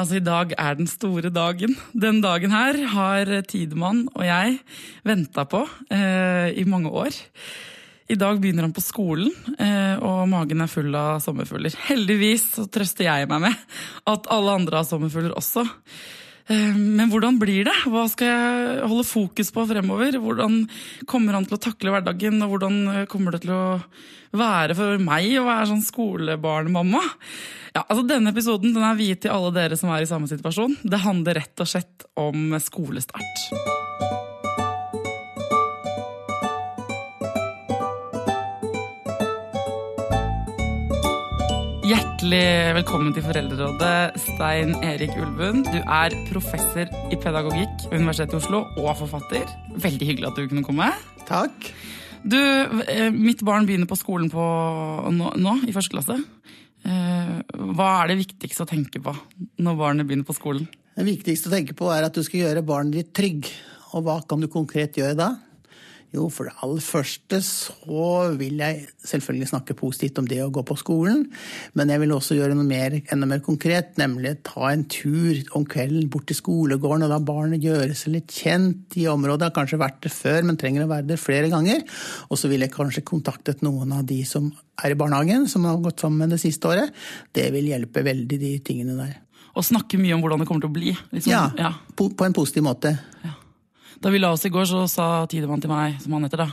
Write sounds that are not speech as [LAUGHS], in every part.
Altså, i dag er den store dagen. Den dagen her har Tidemann og jeg venta på eh, i mange år. I dag begynner han på skolen, eh, og magen er full av sommerfugler. Heldigvis så trøster jeg meg med at alle andre har sommerfugler også. Eh, men hvordan blir det? Hva skal jeg holde fokus på fremover? Hvordan kommer han til å takle hverdagen, og hvordan eh, kommer det til å være for meg å være sånn skolebarnmamma? Ja, altså Denne episoden den er viet til alle dere som er i samme situasjon. Det handler rett og slett om skolestart. Hjertelig velkommen til Foreldrerådet, Stein Erik Ulven. Du er professor i pedagogikk ved Universitetet i Oslo og forfatter. Veldig hyggelig at du kunne komme. Takk. Du, eh, Mitt barn begynner på skolen på nå, nå, i første klasse. Eh, hva er det viktigste å tenke på når barnet begynner på skolen? Det viktigste å tenke på er at du skal gjøre barnet ditt trygg. Og hva kan du konkret gjøre da? Jo, for det aller første så vil jeg selvfølgelig snakke positivt om det å gå på skolen. Men jeg vil også gjøre noe mer, enda mer konkret, nemlig ta en tur om kvelden bort til skolegården og la barnet gjøre seg litt kjent i området. Har kanskje vært det før, men trenger å være det flere ganger. Og så vil jeg kanskje kontaktet noen av de som er i barnehagen, som har gått sammen det siste året. Det vil hjelpe veldig, de tingene der. Og snakke mye om hvordan det kommer til å bli. Liksom. Ja, ja. På, på, en positiv måte. Ja. Da vi la oss i går, så sa Tidemann til meg, som han heter da,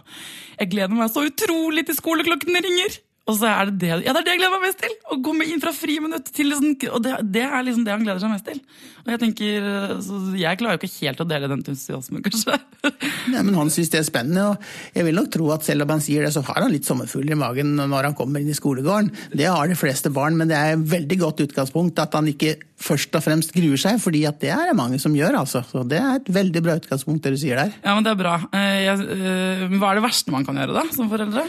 jeg gleder meg så utrolig til skoleklokkene ringer! Og så er det det, ja, det er det jeg gleder meg mest til! Å komme inn fra friminutt til liksom, Og det, det, er liksom det han gleder seg mest til. Og Jeg tenker, så jeg klarer jo ikke helt å dele den entusiasmen, kanskje. [LAUGHS] Nei, men Han syns det er spennende, og jeg vil nok tro at selv om han sier det, så har han litt sommerfugler i magen når han kommer inn i skolegården. Det har de fleste barn, men det er et veldig godt utgangspunkt at han ikke først og fremst gruer seg, fordi at det er det mange som gjør. altså. Så Det er et veldig bra utgangspunkt, det du sier der. Ja, men det er bra. Eh, jeg, eh, hva er det verste man kan gjøre da, som foreldre?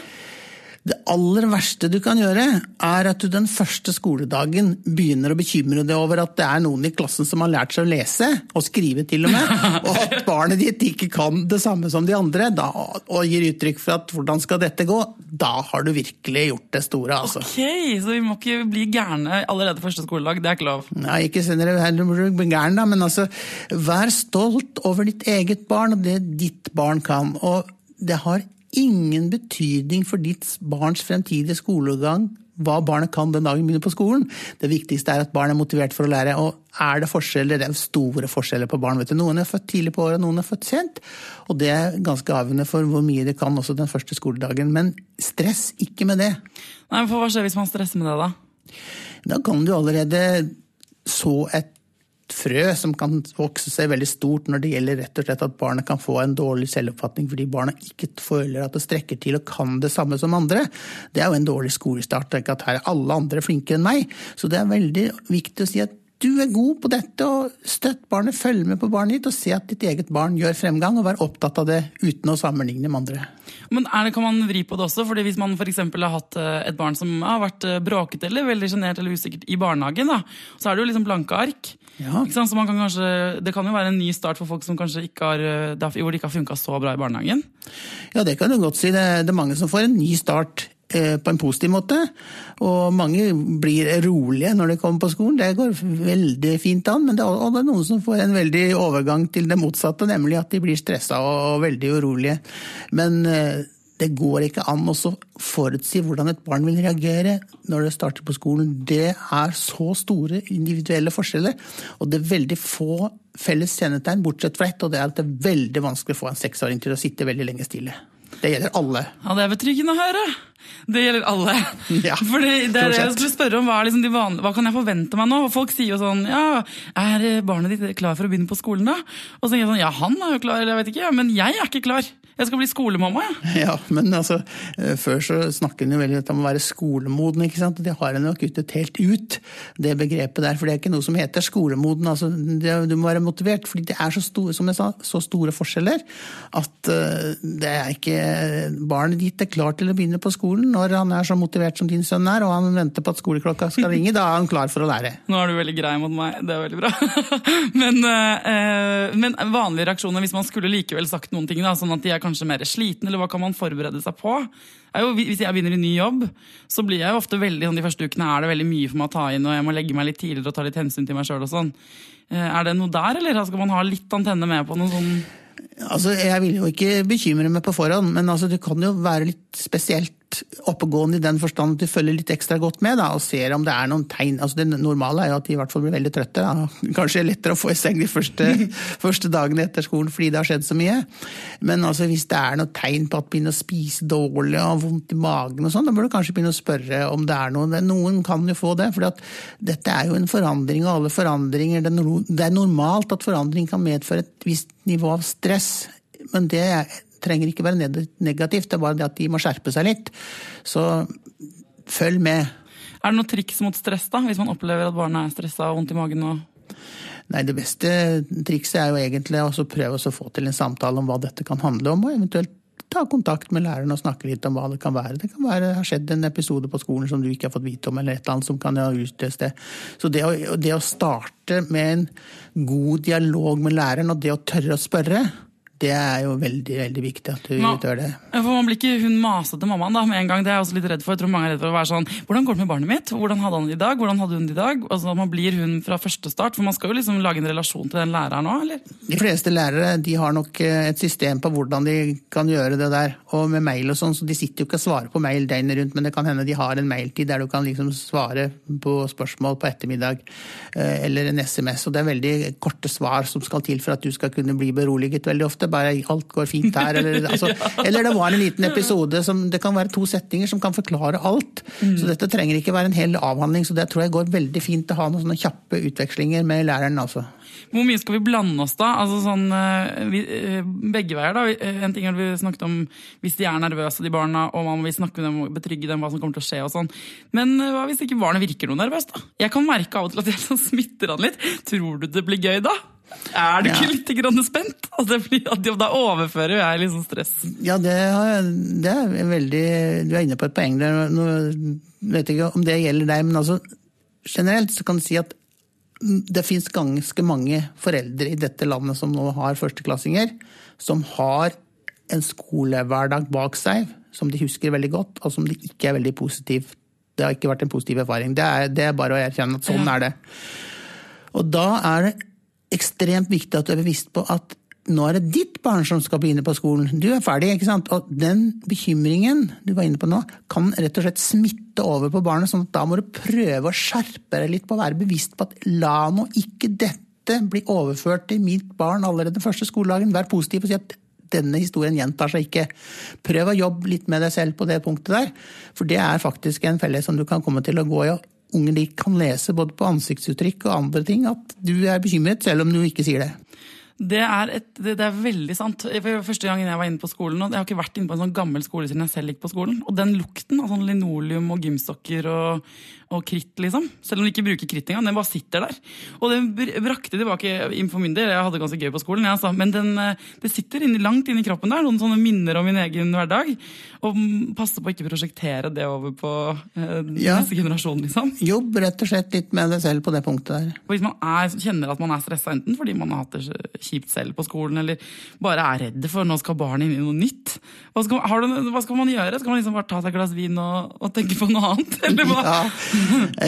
Det aller verste du kan gjøre, er at du den første skoledagen begynner å bekymre deg over at det er noen i klassen som har lært seg å lese, og skrive til og med, [LAUGHS] og at barnet ditt ikke kan det samme som de andre, da, og gir uttrykk for at 'hvordan skal dette gå', da har du virkelig gjort det store. altså. Ok, Så vi må ikke bli gærne allerede første skoledag, det er ikke lov? Nei, ikke senere heller bli gæren, da, men altså, vær stolt over ditt eget barn og det ditt barn kan. og det har ingen betydning for ditt barns fremtidige skolegang hva barnet kan den dagen begynner på skolen. Det viktigste er at barn er motivert for å lære. Og er det forskjeller, det er store forskjeller på barn. Vet du. Noen er født tidlig på året, noen er født sent. Og det er ganske avgjørende for hvor mye de kan også den første skoledagen. Men stress ikke med det. Nei, for Hva skjer hvis man stresser med det, da? Da kan du allerede så et frø som kan vokse seg veldig stort når det gjelder rett og slett at barnet kan få en dårlig selvoppfatning fordi barna ikke føler at det strekker til og kan det samme som andre. Det er jo en dårlig skolestart. Ikke at her er alle andre flinkere enn meg. Så det er veldig viktig å si at du er god på dette, og støtt barnet, følg med på barnet ditt og se at ditt eget barn gjør fremgang, og vær opptatt av det uten å sammenligne med andre. Men det, Kan man vri på det også? Fordi Hvis man for har hatt eh, et barn som har vært eh, bråkete eller veldig sjenert eller usikkert i barnehagen, da, så er det jo liksom blanke ark. Ja. Så kan kanskje, det kan jo være en ny start for folk som kanskje ikke har, eh, hvor det ikke har funka så bra i barnehagen? Ja, det kan du godt si. Det, det er mange som får en ny start på en positiv måte. Og mange blir rolige når de kommer på skolen. Det går veldig fint an. Men det er noen som får en veldig overgang til det motsatte, nemlig at de blir stressa og, veldig urolige. Men eh, det går ikke an å forutsi hvordan et barn vil reagere når det starter på skolen. Det er så store individuelle forskjeller, og det er veldig få felles kjennetegn, bortsett fra ett, og det er at det er veldig vanskelig å få en seksåring til å sitte veldig lenge stille. Det gjelder alle. Ja, Det er betryggende å høre. Det gjelder alle. [LAUGHS] Ja, Fordi det er det jeg skulle spørre om, hva, liksom vanlige, hva, kan jeg forvente meg nå? Folk sier jo sånn ja, Er barnet ditt klar for å begynne på skolen, da? Og så tenker jeg sånn ja, han er jo klar, eller jeg vet ikke, men jeg er ikke klar. Jeg skal bli skolemamma, jeg. Ja. [LAUGHS] ja, men altså, eh, før så snakker en jo veldig om å være skolemoden, ikke sant. Det har en jo kuttet helt ut, det begrepet der. For det er ikke noe som heter skolemoden. Altså, det, du må være motivert, fordi det er så store, som jeg sa, så store forskjeller at uh, det er ikke Barnet ditt er klar til å begynne på skolen når han er så motivert som din sønn er, og han venter på at skoleklokka skal ringe. Da er han klar for å lære. Nå er du veldig grei mot meg, det er veldig bra. [LAUGHS] men, uh, men vanlige reaksjoner hvis man skulle likevel sagt noen ting, da, sånn at de er kanskje mer sliten, eller hva kan man forberede seg på? Jo, hvis jeg begynner i ny jobb, så blir jeg jo ofte veldig sånn, de første ukene er det veldig mye for meg å ta inn, og jeg må legge meg litt tidligere og ta litt hensyn til meg sjøl og sånn. Eh, er det noe der, eller skal man ha litt antenne med på noe sånn Altså, Jeg vil jo ikke bekymre meg på forhånd, men altså, det kan jo være litt spesielt oppegående i den forstand at du følger litt ekstra godt med da, og ser om det er noen tegn. Altså, det normale er jo at de i hvert fall blir veldig trøtte. Da. [LAUGHS] Kanskje lettere å få i seng de første, [LAUGHS] første, dagene etter skolen fordi det har skjedd så mye. Men altså, hvis det er noen tegn på at de begynner å spise dårlig og har vondt i magen, og sånn, da bør du kanskje begynne å spørre om det er noe. Noen kan jo få det, for dette er jo en forandring, og alle forandringer Det er normalt at forandring kan medføre et visst nivå av stress. Men det trenger ikke være negativt, det er bare det at de må skjerpe seg litt. Så følg med. Er det noe triks mot stress, da, hvis man opplever at barnet er stressa og vondt i magen? Og... Nei, Det beste trikset er jo egentlig å prøve å få til en samtale om hva dette kan handle om, og eventuelt ta kontakt med læreren og snakke litt om hva det kan være. Det kan være har skjedd en episode på skolen som du ikke har fått vite om, eller et eller annet som kan ha utløst det. Så det å, det å starte med en god dialog med læreren, og det å tørre å spørre, det er jo veldig veldig viktig at du Nå, gjør det. For Man blir ikke hun masete mammaen da, med en gang. Det er jeg også litt redd for. Jeg tror mange er redd for å være sånn Hvordan går det med barnet mitt? Hvordan hadde han det i dag? Hvordan hadde hun det i dag? Altså, man blir hun fra første start. For man skal jo liksom lage en relasjon til den læreren òg, eller? De fleste lærere de har nok eh, et system på hvordan de kan gjøre det der. Og med mail og sånn, så de sitter jo ikke og svarer på mail døgnet rundt, men det kan hende de har en mailtid der du kan liksom svare på spørsmål på ettermiddag. Eh, eller en SMS. Og det er veldig korte svar som skal til for at du skal kunne bli beroliget veldig ofte bare alt går fint her. Eller, [LAUGHS] altså, eller, det var en liten episode som Det kan være to setninger som kan forklare alt. Mm. Så dette trenger ikke være en hel avhandling, så det tror jeg går veldig fint å ha noen sånne kjappe utvekslinger med læreren. altså. Hvor mye skal vi blande oss, da? Altså sånn, eh, vi, eh, begge veier, da. Eh, en ting er vi snakket om hvis de er nervøse, de barna, og man vil snakke med dem og betrygge dem hva som kommer til å skje og sånn. Men hva hvis ikke barnet virker noe nervøst, da? Jeg kan merke av og til at jeg [LAUGHS] sånn smitter han litt. Tror du det blir gøy da? Er du ikke litt grann spent? Altså, da overfører jeg liksom stress. Ja, det, det, er veldig Du er inne på et poeng der. Nå vet jeg ikke om det gjelder deg, men altså generelt så kan du si at det fins ganske mange foreldre i dette landet som nå har førsteklassinger, som har en skolehverdag bak seg som de husker veldig godt, og som de ikke er veldig positiv Det har ikke vært en positiv erfaring. Det er, det er bare å erkjenne at sånn ja. er det. Og da er det ekstremt viktig at du er bevisst på at nå er det ditt barn som skal begynne på skolen. Du er ferdig, ikke sant. Og den bekymringen du var inne på nå, kan rett og slett smitte over på barnet. sånn at da må du prøve å skjerpe deg litt på å være bevisst på at la nå ikke dette bli overført til mitt barn allerede første skoledagen. Vær positiv og si at denne historien gjentar seg ikke. Prøv å jobbe litt med deg selv på det punktet der, for det er faktisk en felle som du kan komme til å gå i. og unge de kan lese både på ansiktsuttrykk og andre ting at du er bekymret, selv om du ikke sier det. Det er, et, det, det er, veldig sant. For Første gangen jeg var inne på skolen, og jeg har ikke vært inne på en sånn gammel skole siden jeg selv gikk på skolen. Og den lukten av sånn linoleum og gymstokker og, og kritt, liksom. Selv om de ikke bruker kritt engang. Den bare sitter der. Og den brakte tilbake inn for min del. Jeg hadde det ganske gøy på skolen, jeg, altså. men den, eh, det sitter inni, langt inni kroppen der. Noen sånne minner om min egen hverdag. Og passe på å ikke prosjektere det over på eh, ja. neste generasjon, liksom. Jobb rett og slett litt med deg selv på det punktet der. Og hvis man er, kjenner at man er stressa, enten fordi man har hatt det kjipt selv på skolen, eller bare er redd for nå skal barnet inn i noe nytt, hva skal, du, hva skal, man gjøre? Skal man liksom bare ta seg et glass vin og, og tenke på noe annet? [LAUGHS] Eller? Ja.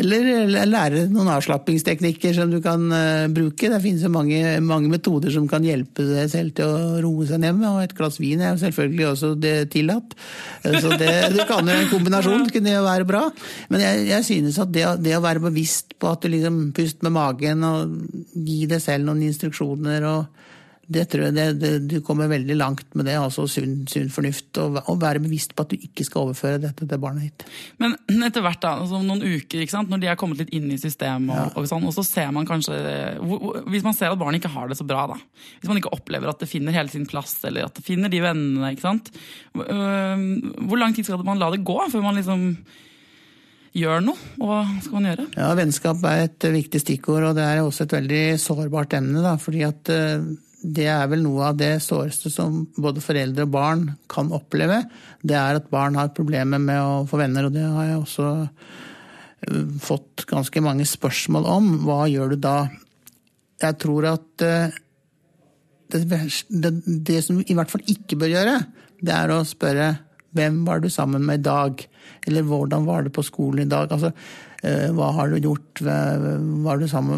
Eller lære noen avslappingsteknikker som du kan uh, bruke. Det finnes jo mange, mange, metoder som kan hjelpe deg selv til å roe seg ned med, og et glass vin er jo selvfølgelig også det tillatt. Eh, så det, det kan jo en kombinasjon kunne jo være bra. Men jeg, jeg synes at det, det, å være bevisst på at du liksom puster med magen og gi deg selv noen instruksjoner og det tror jeg det, det, Du kommer veldig langt med det. altså Sunn, sunn fornuft. Og, og, være bevisst på at du ikke skal overføre dette til barnet ditt. Men etter hvert, da, altså noen uker, når de er kommet litt inn i systemet, og, ja. og, sånn, og så ser man kanskje Hvis man ser at barnet ikke har det så bra, da. Hvis man ikke opplever at det finner hele sin plass, eller at det finner de vennene, ikke sant. Hvor lang tid skal man la det gå før man liksom gjør noe? Og hva skal man gjøre? Ja, Vennskap er et viktig stikkord, og det er også et veldig sårbart emne. da, fordi at det er vel noe av det såreste som både foreldre og barn kan oppleve. Det er at barn har problemer med å få venner, og det har jeg også eh, fått ganske mange spørsmål om. Hva gjør du da? Jeg tror at eh, det, det, det som i hvert fall ikke bør gjøre, det er å spørre hvem var du sammen med i dag? Eller hvordan var det på skolen i dag? Altså, hva har du gjort? Du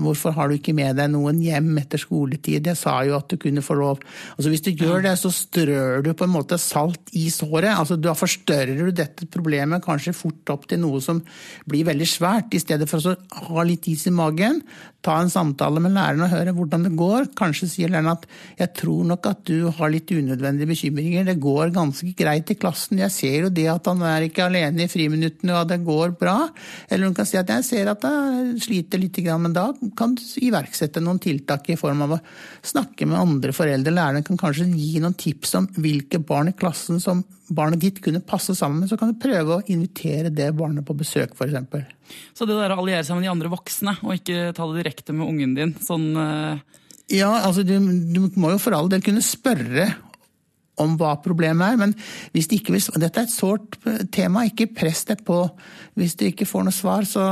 Hvorfor har du ikke med deg noen hjem etter skoletid? Jeg sa jo at du kunne få lov. Altså Hvis du gjør det, så strør du på en måte salt i såret. Altså Da forstørrer du dette problemet kanskje fort opp til noe som blir veldig svært, i stedet for å ha litt is i magen. Ta en samtale med læreren og høre hvordan det går. Kanskje sier læreren at 'jeg tror nok at du har litt unødvendige bekymringer'. Det går ganske greit i klassen. Jeg ser jo det at han er ikke alene i friminuttene og at det går bra. Eller hun kan si at jeg ser at jeg sliter litt, men da kan du iverksette noen tiltak i form av å snakke med andre foreldre. Læreren kan kanskje gi noen tips om hvilke barn i klassen som barnet ditt kunne passe sammen med. Så kan du prøve å invitere det barnet på besøk, f.eks. Så det der å alliere seg med de andre voksne, og ikke ta det direkte med ungen din, sånn uh... Ja, altså du, du må jo for all del kunne spørre om hva problemet er. Men hvis de ikke vil, dette er et sårt tema, ikke press deg på. Hvis du ikke får noe svar, så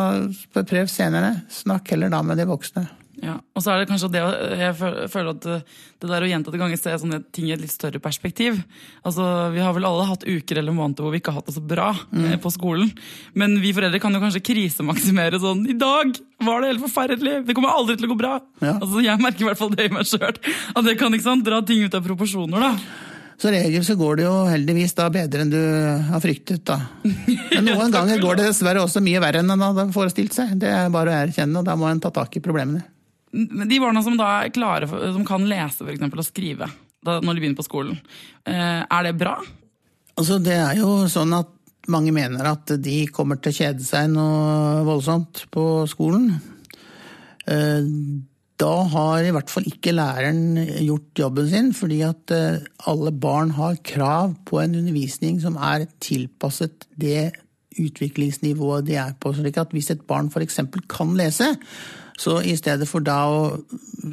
prøv senere. Snakk heller da med de voksne. Ja, og så er det kanskje det Jeg føler at det der å gjentatte ganger se sånne ting i et litt større perspektiv. Altså, Vi har vel alle hatt uker eller måneder hvor vi ikke har hatt det så bra mm. på skolen. Men vi foreldre kan jo kanskje krisemaksimere sånn I dag var det helt forferdelig! Det kommer aldri til å gå bra! Ja. Altså, Jeg merker i hvert fall det i meg sjøl. At det kan ikke sant, dra ting ut av proporsjoner. da. Så regel så går det jo heldigvis da bedre enn du har fryktet, da. Men noen ganger går det dessverre også mye verre enn en hadde forestilt seg. Det er bare å erkjenne, og da må en ta tak i problemene. De barna som da er klare som kan lese for eksempel, og skrive da, når de begynner på skolen, eh, er det bra? Altså, det er jo sånn at mange mener at de kommer til å kjede seg noe voldsomt på skolen. Da har i hvert fall ikke læreren gjort jobben sin, fordi at eh, alle barn har krav på en undervisning som er tilpasset det utviklingsnivået de er på. slik at Hvis et barn f.eks. kan lese, så i stedet for da å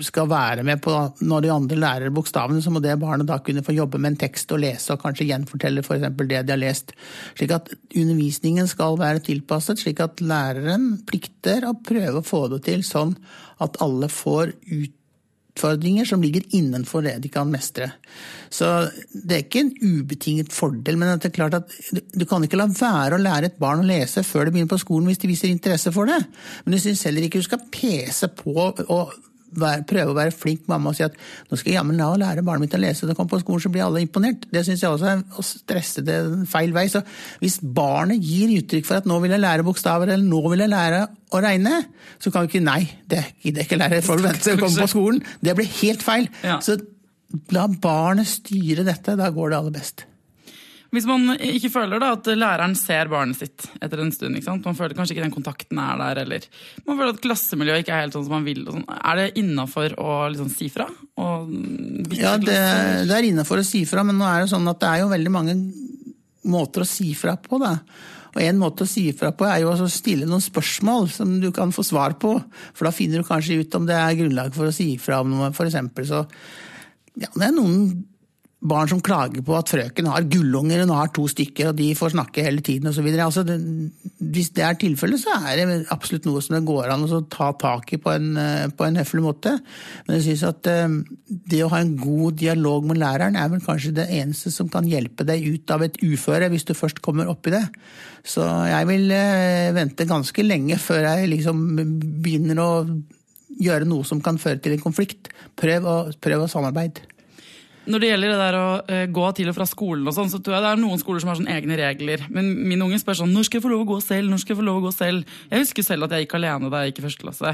skal være med på når de andre lærer bokstavene, så må det barnet da kunne få jobbe med en tekst og lese og kanskje gjenfortelle f.eks. det de har lest. Slik at undervisningen skal være tilpasset, slik at læreren plikter å prøve å få det til sånn at alle får ut utfordringer som ligger innenfor det de kan mestre. Så det er ikke en ubetinget fordel, men det er klart at du kan ikke la være å lære et barn å lese før det begynner på skolen hvis de viser interesse for det. Men jeg syns heller ikke du skal pese på og prøve å være flink mamma og si at nå skal jeg jammen la lære barnet mitt å lese, og kommer på skolen så blir alle imponert. Det syns jeg også er å stresse det feil vei. Så hvis barnet gir uttrykk for at nå vil jeg lære bokstaver, eller nå vil jeg lære å regne, så kan vi ikke nei, det gidder jeg ikke lære, får du vente til å komme på skolen. Det blir helt feil. Ja. Så la barnet styre dette, da går det aller best. Hvis man ikke føler da, at læreren ser barnet sitt etter en stund, man føler kanskje ikke den kontakten er der, eller man føler at klassemiljøet ikke er helt sånn som man vil, sånn. er det innafor å liksom si fra? ja, det, det er innafor å si fra, men nå er det sånn at det er jo veldig mange måter å si fra på. da. Og En måte å si fra på er jo å stille noen spørsmål som du kan få svar på. For da finner du kanskje ut om det er grunnlag for å si fra om noe. Eksempel så ja, det er noen barn som klager på at frøken har gullunger, hun har to stykker, og de får snakke hele tiden osv. Altså, hvis det er tilfellet, så er det absolutt noe som det går an å ta tak i på en, på en høflig måte. Men jeg synes at eh, det å ha en god dialog med læreren er vel kanskje det eneste som kan hjelpe deg ut av et uføre, hvis du først kommer opp i det. Så jeg vil eh, vente ganske lenge før jeg liksom begynner å gjøre noe som kan føre til en konflikt. Prøv å, prøv å samarbeide. Når det gjelder det der å uh, gå til og fra skolen, og sånn, så tror jeg det er noen skoler som har sånne egne regler. Men min unge spør sånn når skal jeg få lov å gå selv? når skal Jeg få lov å gå selv? Jeg husker selv at jeg gikk alene da jeg gikk i første klasse.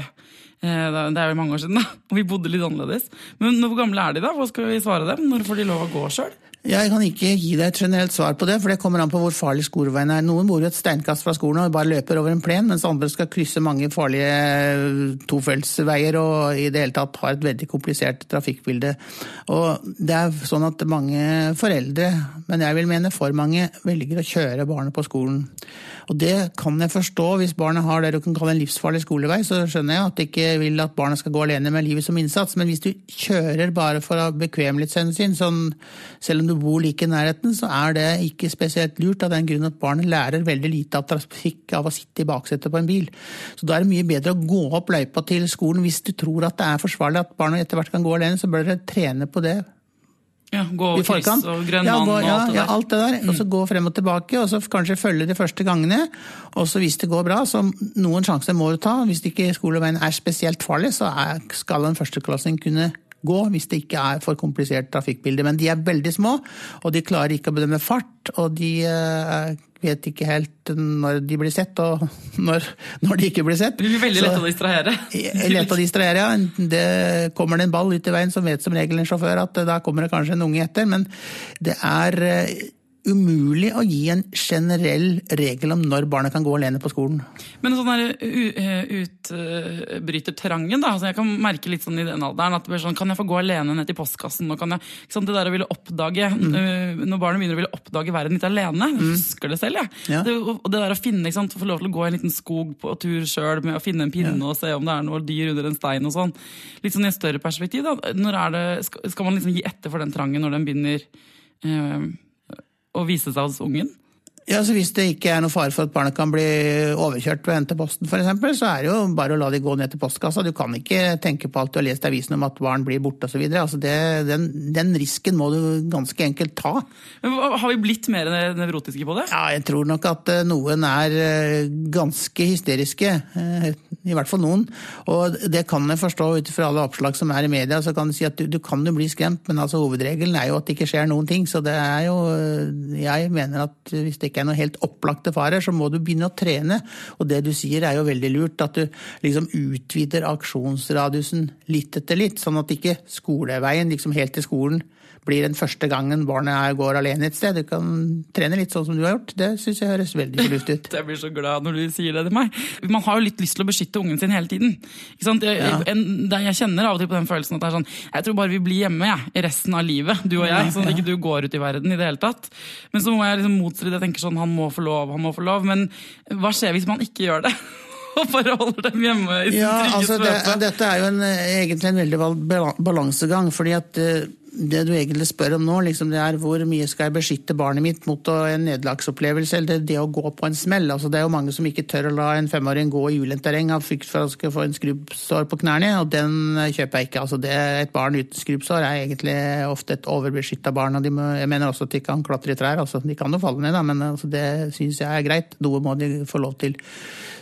Uh, det er jo mange år siden, da. [LAUGHS] Og vi bodde litt annerledes. Men hvor gamle er de, da? Hva skal vi svare dem? Når får de lov å gå sjøl? Jeg kan ikke gi deg et generelt svar på det, for det kommer an på hvor farlig skoleveien er. Noen bor jo et steinkast fra skolen og bare løper over en plen, mens andre skal krysse mange farlige eh, tofeltsveier og i det hele tatt har et veldig komplisert trafikkbilde. Og det er sånn at mange foreldre, men jeg vil mene for mange, velger å kjøre barnet på skolen. Og det kan jeg forstå. Hvis barnet har det du kan kalle en livsfarlig skolevei, så skjønner jeg at de ikke vil at barnet skal gå alene med livet som innsats. Men hvis du kjører bare for bekvemmelighetshensyn, sånn, selv om du du bor like i nærheten, så er det ikke spesielt lurt av den grunn at barnet lærer veldig lite av trafikk av å sitte i baksetet på en bil. Så da er det mye bedre å gå opp løypa til skolen hvis du tror at det er forsvarlig at barnet etter hvert kan gå alene, så bør dere trene på det ja, gå over kryss og grønn ja, mann og ja, alt det der. Ja, alt det der. Og så gå frem og tilbake, og så kanskje følge de første gangene. Og så hvis det går bra, så noen sjanser må du ta. Hvis ikke skoleveien er spesielt farlig, så skal en førsteklassing kunne gå hvis det ikke er for komplisert trafikkbilde. Men de er veldig små, og de klarer ikke å bedømme fart, og de eh, vet ikke helt når de blir sett, og [LAUGHS] når, når de ikke blir sett. Det blir veldig lett å distrahere. [LAUGHS] Lett å distrahere, ja. Det kommer det en ball ut i veien, så vet som regel en sjåfør at da kommer det kanskje en unge etter. Men det er eh, umulig å gi en generell regel om når barnet kan gå alene på skolen. Men sånn eh, utbrytertrangen, da. Altså jeg kan merke litt sånn i den alderen at det blir sånn, kan jeg få gå alene ned til postkassen? Nå kan jeg, sant, det der å ville oppdage, Mm. eh, Når barnet begynner å ville oppdage verden litt alene. Jeg husker det selv, jeg. Ja. Det, og det der å finne, ikke sant, få lov til å gå i en liten skog på tur sjøl med å finne en pinne og se om det er noe dyr under en stein og sånn. Litt sånn i et større perspektiv. da. Når er det, skal, man liksom gi etter for den trangen når den begynner eh, å vise seg hos ungen? Ja, så Hvis det ikke er noe fare for at barnet kan bli overkjørt ved hente posten, eksempel, så er det jo bare å la de gå ned til postkassa. Du kan ikke tenke på alt du har lest i avisen om at barn blir borte osv. Altså det- den, den risken må du ganske enkelt ta. Men Har vi blitt mer nevrotiske på det? Ja, jeg tror nok at eh, noen er eh, ganske hysteriske. eh, I hvert fall noen. Og det kan jeg forstå ut fra alle oppslag som er i media. Så kan du si at du, du kan jo bli skremt, men altså hovedregelen er jo at det ikke skjer noen ting. Så det er jo Jeg mener at hvis det ikke er noen helt opplagte farer, så må du begynne å trene. Og det du sier er jo veldig lurt. At du liksom utvider aksjonsradiusen litt etter litt. Sånn at ikke skoleveien liksom helt til skolen blir den første gangen barnet går alene et sted. Du kan trene litt sånn som du har gjort. Det syns jeg høres veldig fornuftig ut. [LAUGHS] Jeg blir så glad når du sier det til meg. Man har jo litt lyst til å beskytte ungen sin hele tiden. Jeg, Ja. en, det- jeg kjenner av og til på den følelsen at det er sånn Jeg tror bare vi blir hjemme jeg, i resten av livet, du og jeg. Sånn at ikke du går ut i verden i det hele tatt. Men så må jeg liksom motstride. Jeg tenker sånn Han må få lov, han må få lov. Men hva skjer hvis man ikke gjør det? [LAUGHS] Og bare holder dem hjemme i Ja, trygge altså det. Dette er jo en, eh, egentlig en veldig balansegang. fordi at eh, det du egentlig spør om nå, liksom det er hvor mye skal jeg beskytte barnet mitt mot en nederlagsopplevelse, eller det å gå på en smell. Altså det er jo mange som ikke tør å la en femåring gå i ulendt terreng av frykt for å få en skrubbsår på knærne, og den eh, kjøper jeg ikke. Altså det, et barn uten skrubbsår er egentlig ofte et overbeskytta barn. og må, Jeg mener også at de kan klatre i trær. altså De kan jo falle ned, da, men altså, det syns jeg er greit. Noe må de få lov til.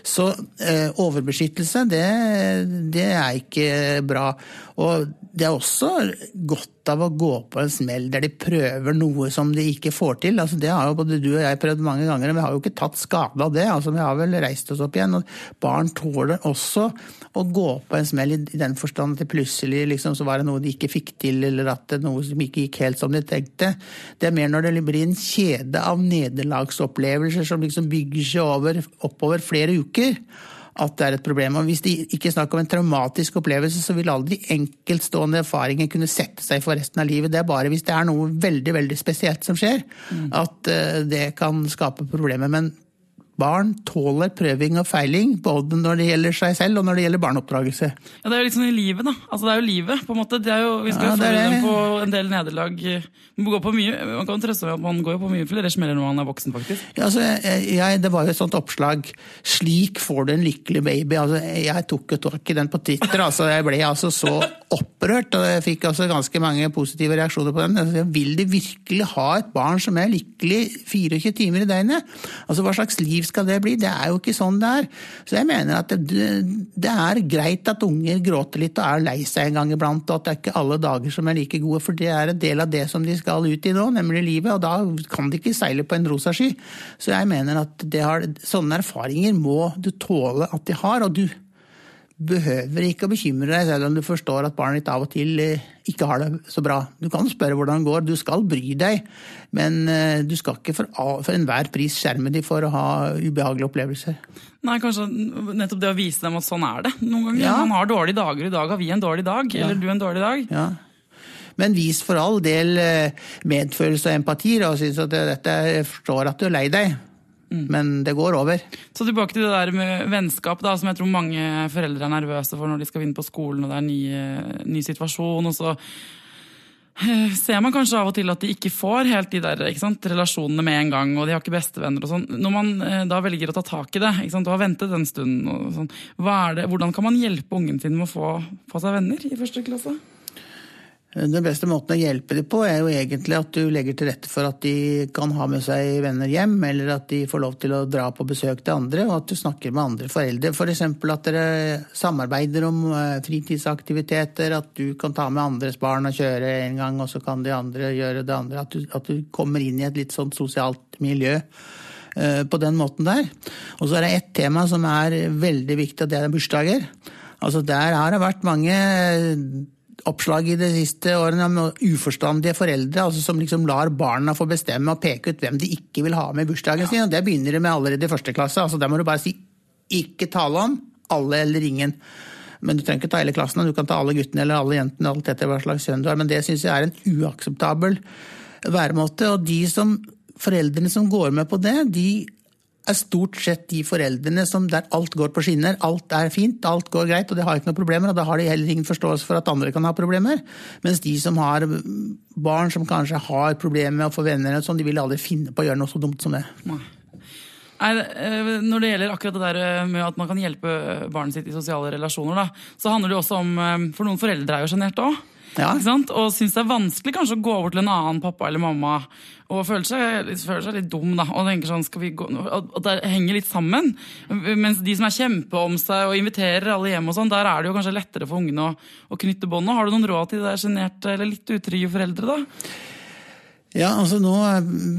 Så eh, overbeskyttelse, det, det er ikke bra. Og det er også godt av å gå på en smell der de prøver noe som de ikke får til. Altså, det har jo både du og jeg prøvd mange ganger, og vi har jo ikke tatt skade av det. Altså, vi har vel reist oss opp igjen. og Barn tåler også å gå på en smell i den forstand at det plutselig liksom, så var det noe de ikke fikk til, eller at det noe som ikke gikk helt som de tenkte. Det er mer når det blir en kjede av nederlagsopplevelser som liksom bygger seg over, oppover flere uker at det er et problem. Og Hvis det ikke er snakk om en traumatisk opplevelse, så vil aldri enkeltstående erfaringer kunne sette seg for resten av livet. Det er bare hvis det er noe veldig veldig spesielt som skjer, at eh, det kan skape problemer. Men barn tåler prøving og feiling, både når det gjelder seg selv og når det gjelder barneoppdragelse. Ja, Det er jo litt sånn i livet, da. Altså, det er jo livet, på en måte. Det er jo, vi skal Ja, følge dem på en del nederlag. Man, går på mye, man kan trøste med at man går på mye flere smeller når man er voksen, faktisk. Ja, altså, jeg, det var jo et sånt oppslag 'Slik får du en lykkelig baby'. Altså, jeg tok jo tak i den på Twitter. Altså, jeg ble altså så opprørt, og jeg fikk altså ganske mange positive reaksjoner på den. Altså, vil de virkelig ha et barn som er lykkelig 24 timer i døgnet? Altså, Hva slags liv skal det bli? Det er jo ikke sånn det er. Så jeg mener at det, det er greit at unger gråter litt og er lei seg en gang iblant, og at det er ikke alle dager som er like gode, for det er en del av det som de skal ut i nå, nemlig livet, og da kan de ikke seile på en rosa sky. Så jeg mener at har, sånne erfaringer må du tåle at de har, og du behøver ikke å bekymre deg selv om du forstår at barnet ditt av og til eh, ikke har det så bra. Du kan spørre hvordan det går, du skal bry deg, men eh, du skal ikke for, for enhver pris skjerme dem for å ha ubehagelige opplevelser. Nei, kanskje nettopp det å vise dem at sånn er det noen ganger. Ja. Man har dårlige dager, i dag har vi en dårlig dag, eller du en dårlig dag. Ja. Men vis for all del eh, medfølelse og empati, og synes at dette, forstår at du er lei deg, men det går over. Så tilbake til det der med vennskap, da, som jeg tror mange foreldre er nervøse for når de skal vinne på skolen og det er ny, ny situasjon. og så eh, ser man kanskje av og til at de ikke får helt de der sant, relasjonene med en gang, og de har ikke bestevenner og sånn. Når man eh, da velger å ta tak i det, sant, og har ventet den stunden, sånn, hvordan kan man hjelpe ungen sin med å få, få seg venner i første klasse? Den beste måten å hjelpe dem på er jo egentlig at du legger til rette for at de kan ha med seg venner hjem, eller at de får lov til å dra på besøk til andre, og at du snakker med andre foreldre. F.eks. For at dere samarbeider om eh, fritidsaktiviteter, at du kan ta med andres barn og kjøre en gang, og så kan de andre gjøre det andre. At du, at du kommer inn i et litt sånt sosialt miljø eh, på den måten der. Og så er det ett tema som er veldig viktig, og det er bursdager. Altså Der har det vært mange oppslag i de siste årene om uforstandige foreldre altså som liksom lar barna få bestemme og peke ut hvem de ikke vil ha med i bursdagen sin. og Det begynner de med allerede i første klasse. altså Der må du bare si 'ikke tale om', alle eller ingen. Men du trenger ikke ta hele klassen, du kan ta alle guttene eller alle jentene, alt etter hva slags sønn du har. Men det syns jeg er en uakseptabel væremåte. Og de som, foreldrene som går med på det, de er stort sett de foreldrene som der alt går på skinner, alt er fint, alt går greit, og de har ikke noen problemer. Og da har de heller ingen forståelse for at andre kan ha problemer. Mens de som har barn som kanskje har problemer med å få venner, sånn, de vil aldri finne på å gjøre noe så dumt som det. Nei. Eh, når det gjelder akkurat det der eh, med at man kan hjelpe barnet sitt i sosiale relasjoner, da, så handler det jo også om eh, For noen foreldre er jo sjenerte òg. Ja. Og syns det er vanskelig kanskje å gå over til en annen pappa eller mamma og føler seg, føler seg litt dum. da, og tenker sånn, skal vi gå, At det henger litt sammen. Mens de som er kjempe om seg og inviterer alle hjem, og sånn, der er det jo kanskje lettere for ungene å, å knytte båndene. Har du noen råd til de sjenerte eller litt utrygge foreldre? da? Ja, altså Nå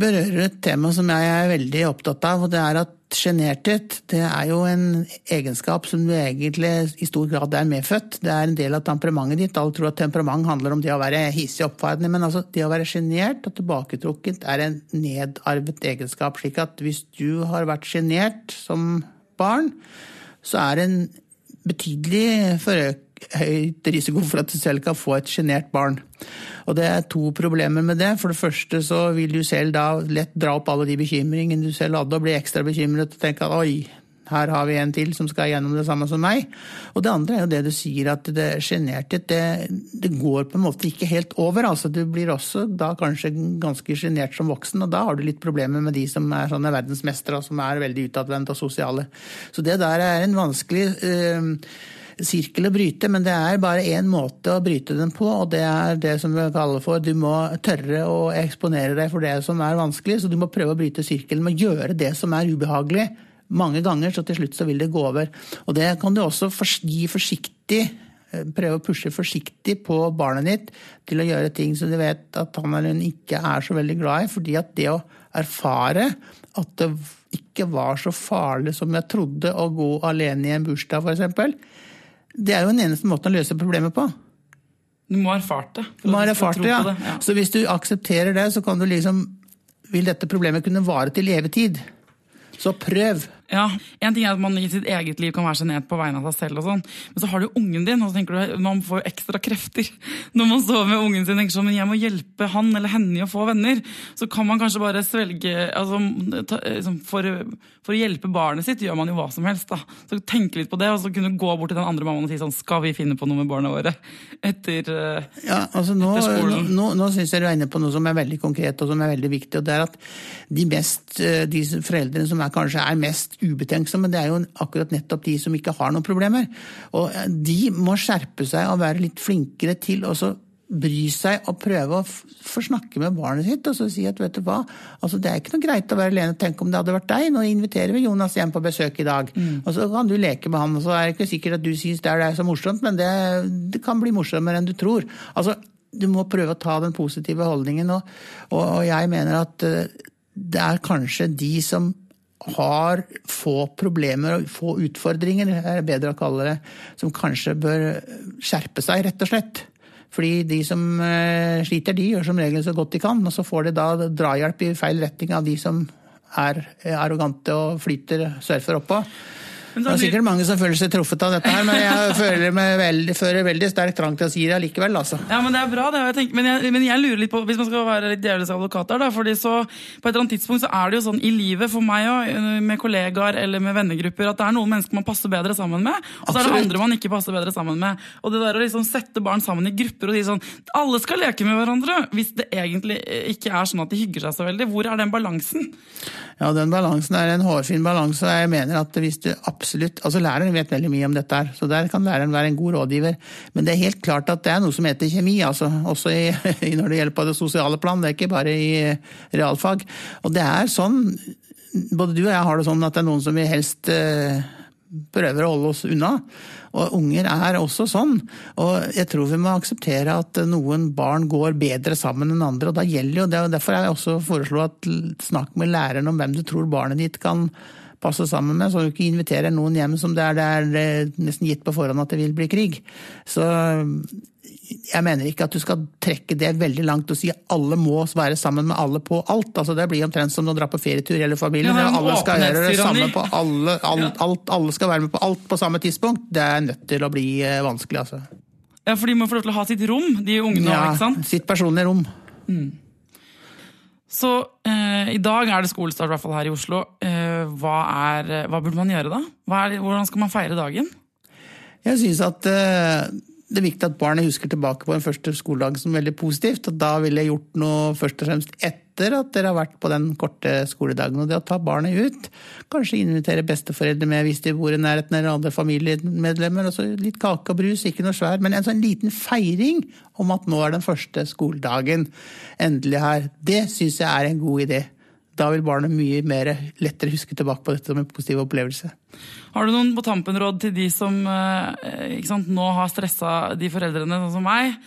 berører du et tema som jeg er veldig opptatt av. og det er at Sjenerthet det er jo en egenskap som du egentlig i stor grad er medfødt. Det er en del av temperamentet ditt. Alle tror at temperament handler om det å være hissig oppfarende. Men altså, det å være sjenert og tilbaketrukket er en nedarvet egenskap. slik at hvis du har vært sjenert som barn, så er det en betydelig forøkt høyt risiko for at du selv kan få et sjenert barn. Og det er to problemer med det. For det første så vil du selv da lett dra opp alle de bekymringene du selv hadde, og bli ekstra bekymret og tenke at oi, her har vi en til som skal gjennom det samme som meg. Og det andre er jo det du sier, at det sjenerthet, det, det, går på en måte ikke helt over. altså Du blir også da kanskje ganske sjenert som voksen, og da har du litt problemer med de som er sånne verdensmestere og som er veldig utadvendte og sosiale. Så det der er en vanskelig øh, sirkel å bryte, men det er bare én måte å bryte den på, og det er det som vi kaller for du må tørre å eksponere deg for det som er vanskelig. Så du må prøve å bryte sirkelen med å gjøre det som er ubehagelig mange ganger, så til slutt så vil det gå over. Og det kan du også gi forsiktig eh, prøve å pushe forsiktig på barnet ditt til å gjøre ting som du vet at han eller hun ikke er så veldig glad i. fordi at det å erfare at det ikke var så farlig som jeg trodde å gå alene i en bursdag, f.eks., det er jo den eneste måten å løse problemet på. Du må ha erfart det. Du må ha erfart det, ja. det, ja. Så hvis du aksepterer det, så kan du liksom Vil dette problemet kunne vare til evig tid? Så prøv. Ja, En ting er at man i sitt eget liv kan være sjenert på vegne av seg selv, og sånn, men så har du ungen din, og så tenker du man får ekstra krefter [LAUGHS] når man står med ungen sin og tenker sånn, men jeg må hjelpe han eller henne i å få venner. Så kan man kanskje bare svelge altså, liksom, for, for, å hjelpe barnet sitt gjør man jo hva som helst. da. Så tenke litt på det, og så kunne du gå bort til den andre mammaen og si sånn Skal vi finne på noe med barna våre [LAUGHS] etter, uh, ja, altså nå, etter skolen? Nå, nå, nå syns jeg du er inne på noe som er veldig konkret og som er veldig viktig. og det er at De, mest, eh, de foreldrene som er, kanskje er mest ubetenksomme, det er jo akkurat nettopp de som ikke har noen problemer. Og eh, de må skjerpe seg og være litt flinkere til å bry seg og prøve å få snakke med barnet sitt og så si at vet du hva, altså det er ikke noe greit å være alene. Tenk om det hadde vært deg. Nå inviterer vi Jonas hjem på besøk i dag. Mm. Og så kan du leke med han. og Så er det ikke sikkert at du syns det er så morsomt, men det, det, kan bli morsommere enn du tror. Altså, du må prøve å ta den positive holdningen. Og, og, og jeg mener at eh, det er kanskje de som har få problemer og få utfordringer, er det bedre å kalle det, som kanskje bør skjerpe seg, rett og slett. Fordi de som eh, sliter, de gjør som regel så godt de kan, og så får de da drahjelp i feil retning av de som er arrogante og flyter, surfer oppå. Det er sikkert mange som føler seg truffet av dette her, men jeg [LAUGHS] føler, meg veldig, føler veldig sterk trang til å si det allikevel, altså. Ja, men det er bra, det. Jeg tenker, men, jeg, men, jeg, lurer litt på, hvis man skal være litt djevelens advokat her, da, fordi så på et eller annet tidspunkt så er det jo sånn i livet for meg òg, med kollegaer eller med vennegrupper, at det er noen mennesker man passer bedre sammen med, og så er det andre man ikke passer bedre sammen med. Og det der å liksom sette barn sammen i grupper og si sånn Alle skal leke med hverandre, hvis det egentlig ikke er sånn at de hygger seg så veldig. Hvor er den balansen? Ja, den balansen er en hårfin balanse. og Jeg mener at hvis du absolutt Altså læreren vet veldig mye om dette her, så der kan læreren være en god rådgiver. Men det er helt klart at det er noe som heter kjemi, altså. Også i, [LAUGHS] når det gjelder på det sosiale plan. Det er ikke bare i realfag. Og det er sånn Både du og jeg har det sånn at det er noen som vi helst eh, prøver å holde oss unna. Og unger er også sånn. Og jeg tror vi må akseptere at noen barn går bedre sammen enn andre. Og da gjelder jo det, og derfor har jeg også foreslått at snakk med læreren om hvem du tror barnet ditt kan passe sammen med, så du ikke inviterer noen hjem som det er, det er nesten gitt på forhånd at det vil bli krig. Så jeg mener ikke at du skal trekke det veldig langt og si at alle må være sammen med alle på alt. Altså Det blir omtrent som å dra på ferietur eller familien. Ja, alle skal gjøre det samme på alle, alt, alt, alle skal være med på alt på samme tidspunkt. Det er nødt til å bli eh, vanskelig, altså. Ja, for de må få lov til å ha sitt rom, de ungene ja, ikke sant? Sitt personlige rom. Mm. Så eh, i dag er det skolestart, i hvert fall her i Oslo. Eh, hva, er, hva, burde man gjøre da? Er, hvordan skal man feire dagen? Jeg syns at eh, det er viktig at barnet husker tilbake på en første skoledag som veldig positivt. og Da ville jeg gjort noe først og fremst etter at dere har vært på den korte skoledagen. og Det å ta barnet ut, kanskje invitere besteforeldre med hvis de bor i nærheten eller andre familiemedlemmer. og så Litt kake og brus, ikke noe svær, men en sånn liten feiring om at nå er den første skoledagen endelig her. Det syns jeg er en god idé. Da vil barnet mye mer lettere huske tilbake på dette som en positiv opplevelse. Har du noen på tampen-råd til de som eh, sant, nå har stressa de foreldrene, sånn som meg?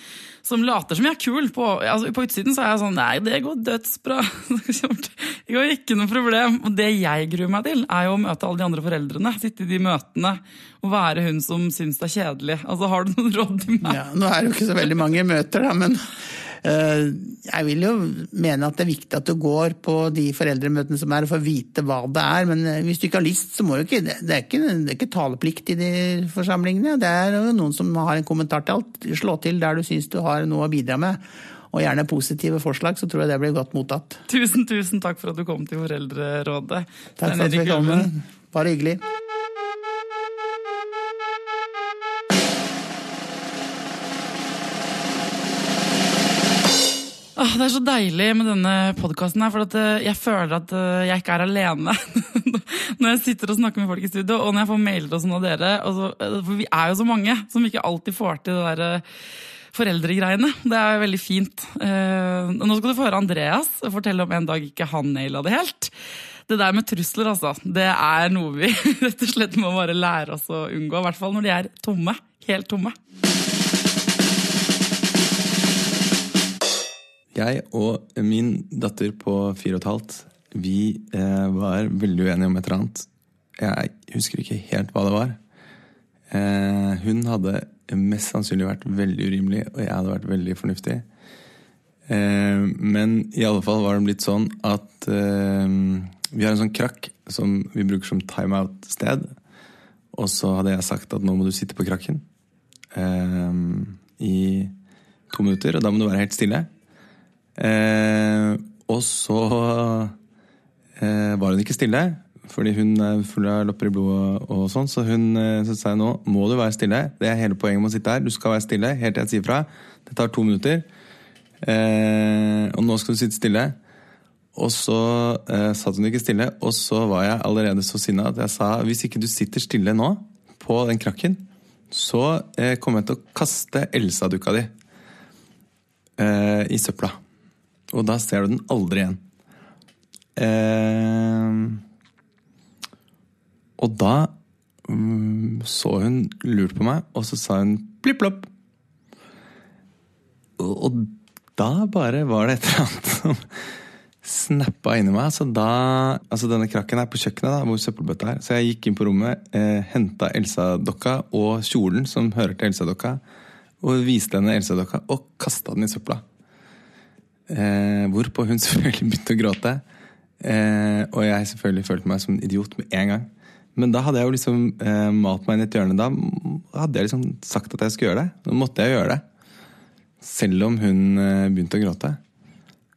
Som later som jeg er kul. På, altså, på utsiden så er jeg sånn Nei, det går dødsbra. [LAUGHS] Det går ikke noe problem. Og det jeg gruer meg til, er jo å møte alle de andre foreldrene. Sitte i de møtene og være hun som syns det er kjedelig. Altså, Har du noen råd til meg? Ja, Nå er det jo ikke så veldig mange møter, da, men jeg vil jo mene at det er viktig at du går på de foreldremøtene som er, for å vite hva det er. Men eh, hvis du ikke har lyst, så må du ikke Det er ikke, det er ikke taleplikt i de forsamlingene. Det er jo noen som har en kommentar til alt. Slå til der du syns du har noe å bidra med. Og gjerne positive forslag, så tror jeg det blir godt mottatt. Tusen, tusen takk for at du kom til Foreldrerådet. Takk for at du fikk komme. Bare hyggelig. Åh, det er så deilig med denne podkasten, for eh, jeg føler at eh, jeg ikke er alene. [LAUGHS] når jeg sitter og snakker med folk i studio, og når jeg får mailer og sånn av dere. Så, eh, for vi er jo så mange som ikke alltid får til det der foreldregreiene. Det er veldig fint. Nå skal du få høre Andreas fortelle om en dag ikke han naila det helt. Det der med trusler, altså, det er noe vi [LAUGHS] rett og slett må bare lære oss å unngå. I hvert fall når de er tomme. Helt tomme. Jeg og min datter på fire og et halvt, vi eh, var veldig uenige om et eller annet. Jeg husker ikke helt hva det var. Eh, hun hadde mest sannsynlig vært veldig urimelig, og jeg hadde vært veldig fornuftig. Eh, men i alle fall var det blitt sånn at eh, vi har en sånn krakk som vi bruker som timeout-sted. Og så hadde jeg sagt at nå må du sitte på krakken eh, i to minutter, og da må du være helt stille. Eh, og så eh, var hun ikke stille, fordi hun er full av lopper i blodet og, sånn. Så hun eh, så sa jeg nå må du være stille. Det er hele poenget med å sitte her. Du skal være stille helt til jeg sier fra. Det tar to minutter. Eh, og nå skal du sitte stille. Og så eh, satt hun ikke stille, og så var jeg allerede så sinna at jeg sa hvis ikke du sitter stille nå, på den krakken, så eh, kommer jeg til å kaste Elsa-dukka di eh, i søpla. Og da ser du den aldri igjen. Eh, og da mm, så hun lurt på meg, og så sa hun plipp-plopp. Og, og, da bare var det et eller annet som snappa inni meg. Så da, altså Denne krakken er på kjøkkenet, da, hvor søppelbøtta er. Så jeg gikk inn på rommet, eh, henta Elsa-dokka og kjolen som hører til Elsa-dokka, og viste henne Elsa-dokka og kasta den i søpla. Eh, hvorpå hun [LAUGHS] selvfølgelig begynte å gråte. Eh, og jeg selvfølgelig følte meg som en idiot med en gang. Men da hadde jeg jo liksom eh, malt meg inn i et hjørne. Da hadde jeg liksom sagt at jeg skulle gjøre det. Da måtte jeg gjøre det. Selv om hun eh, begynte å gråte.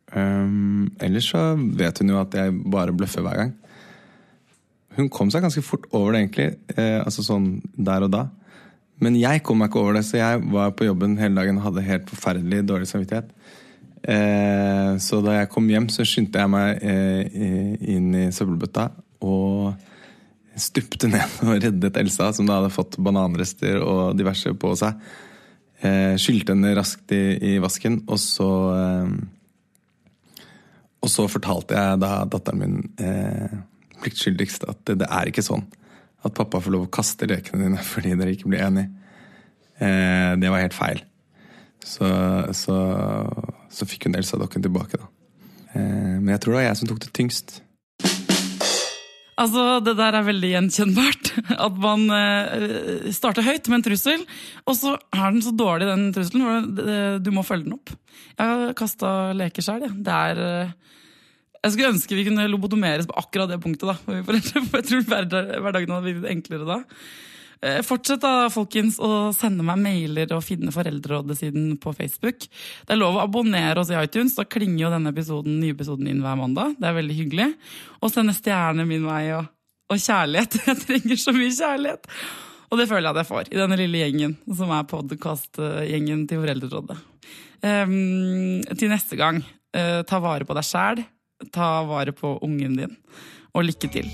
Um, ellers så vet hun jo at jeg bare bløffer hver gang. Hun kom seg ganske fort over det, egentlig. Eh, altså sånn der og da. Men jeg kom meg ikke over det, så jeg var på jobben hele dagen og hadde helt forferdelig dårlig samvittighet. Eh, så da jeg kom hjem, så skyndte jeg meg eh, inn i søppelbøtta og stupte ned og reddet Elsa, som da hadde fått bananrester og diverse på seg. Eh, skylte henne raskt i, i, vasken, og så eh, Og så fortalte jeg da datteren min eh, pliktskyldigst at det, det, er ikke sånn at pappa får lov å kaste lekene dine fordi dere ikke blir enige. Eh, det var helt feil. Så, så, så fikk hun Elsa-dokken tilbake, da. Eh, men jeg tror det var jeg som tok det tyngst. Altså, Det der er veldig gjenkjennbart. [LAUGHS] At man eh, starter høyt med en trussel, og så er den så dårlig, den trusselen. Du må følge den opp. Jeg har kasta leker sjøl, jeg. Det er eh, Jeg skulle ønske vi kunne lobotomeres på akkurat det punktet, da. [LAUGHS] For jeg tror hverdagen hadde blitt enklere da. Eh, fortsett da, folkens, å sende meg mailer og finne Foreldrerådet-siden på Facebook. Det er lov å abonnere oss i iTunes. Da klinger jo denne episoden, nye episoden inn hver mandag. Det er veldig hyggelig. Og sende stjerner min vei og, og kjærlighet. [LAUGHS] Jeg trenger så mye kjærlighet. Og det føler jeg at jeg får i denne lille gjengen som er podkastgjengen til Foreldrerådet. Um, til neste gang, uh, ta vare på deg sjæl, ta vare på ungen din, og lykke til.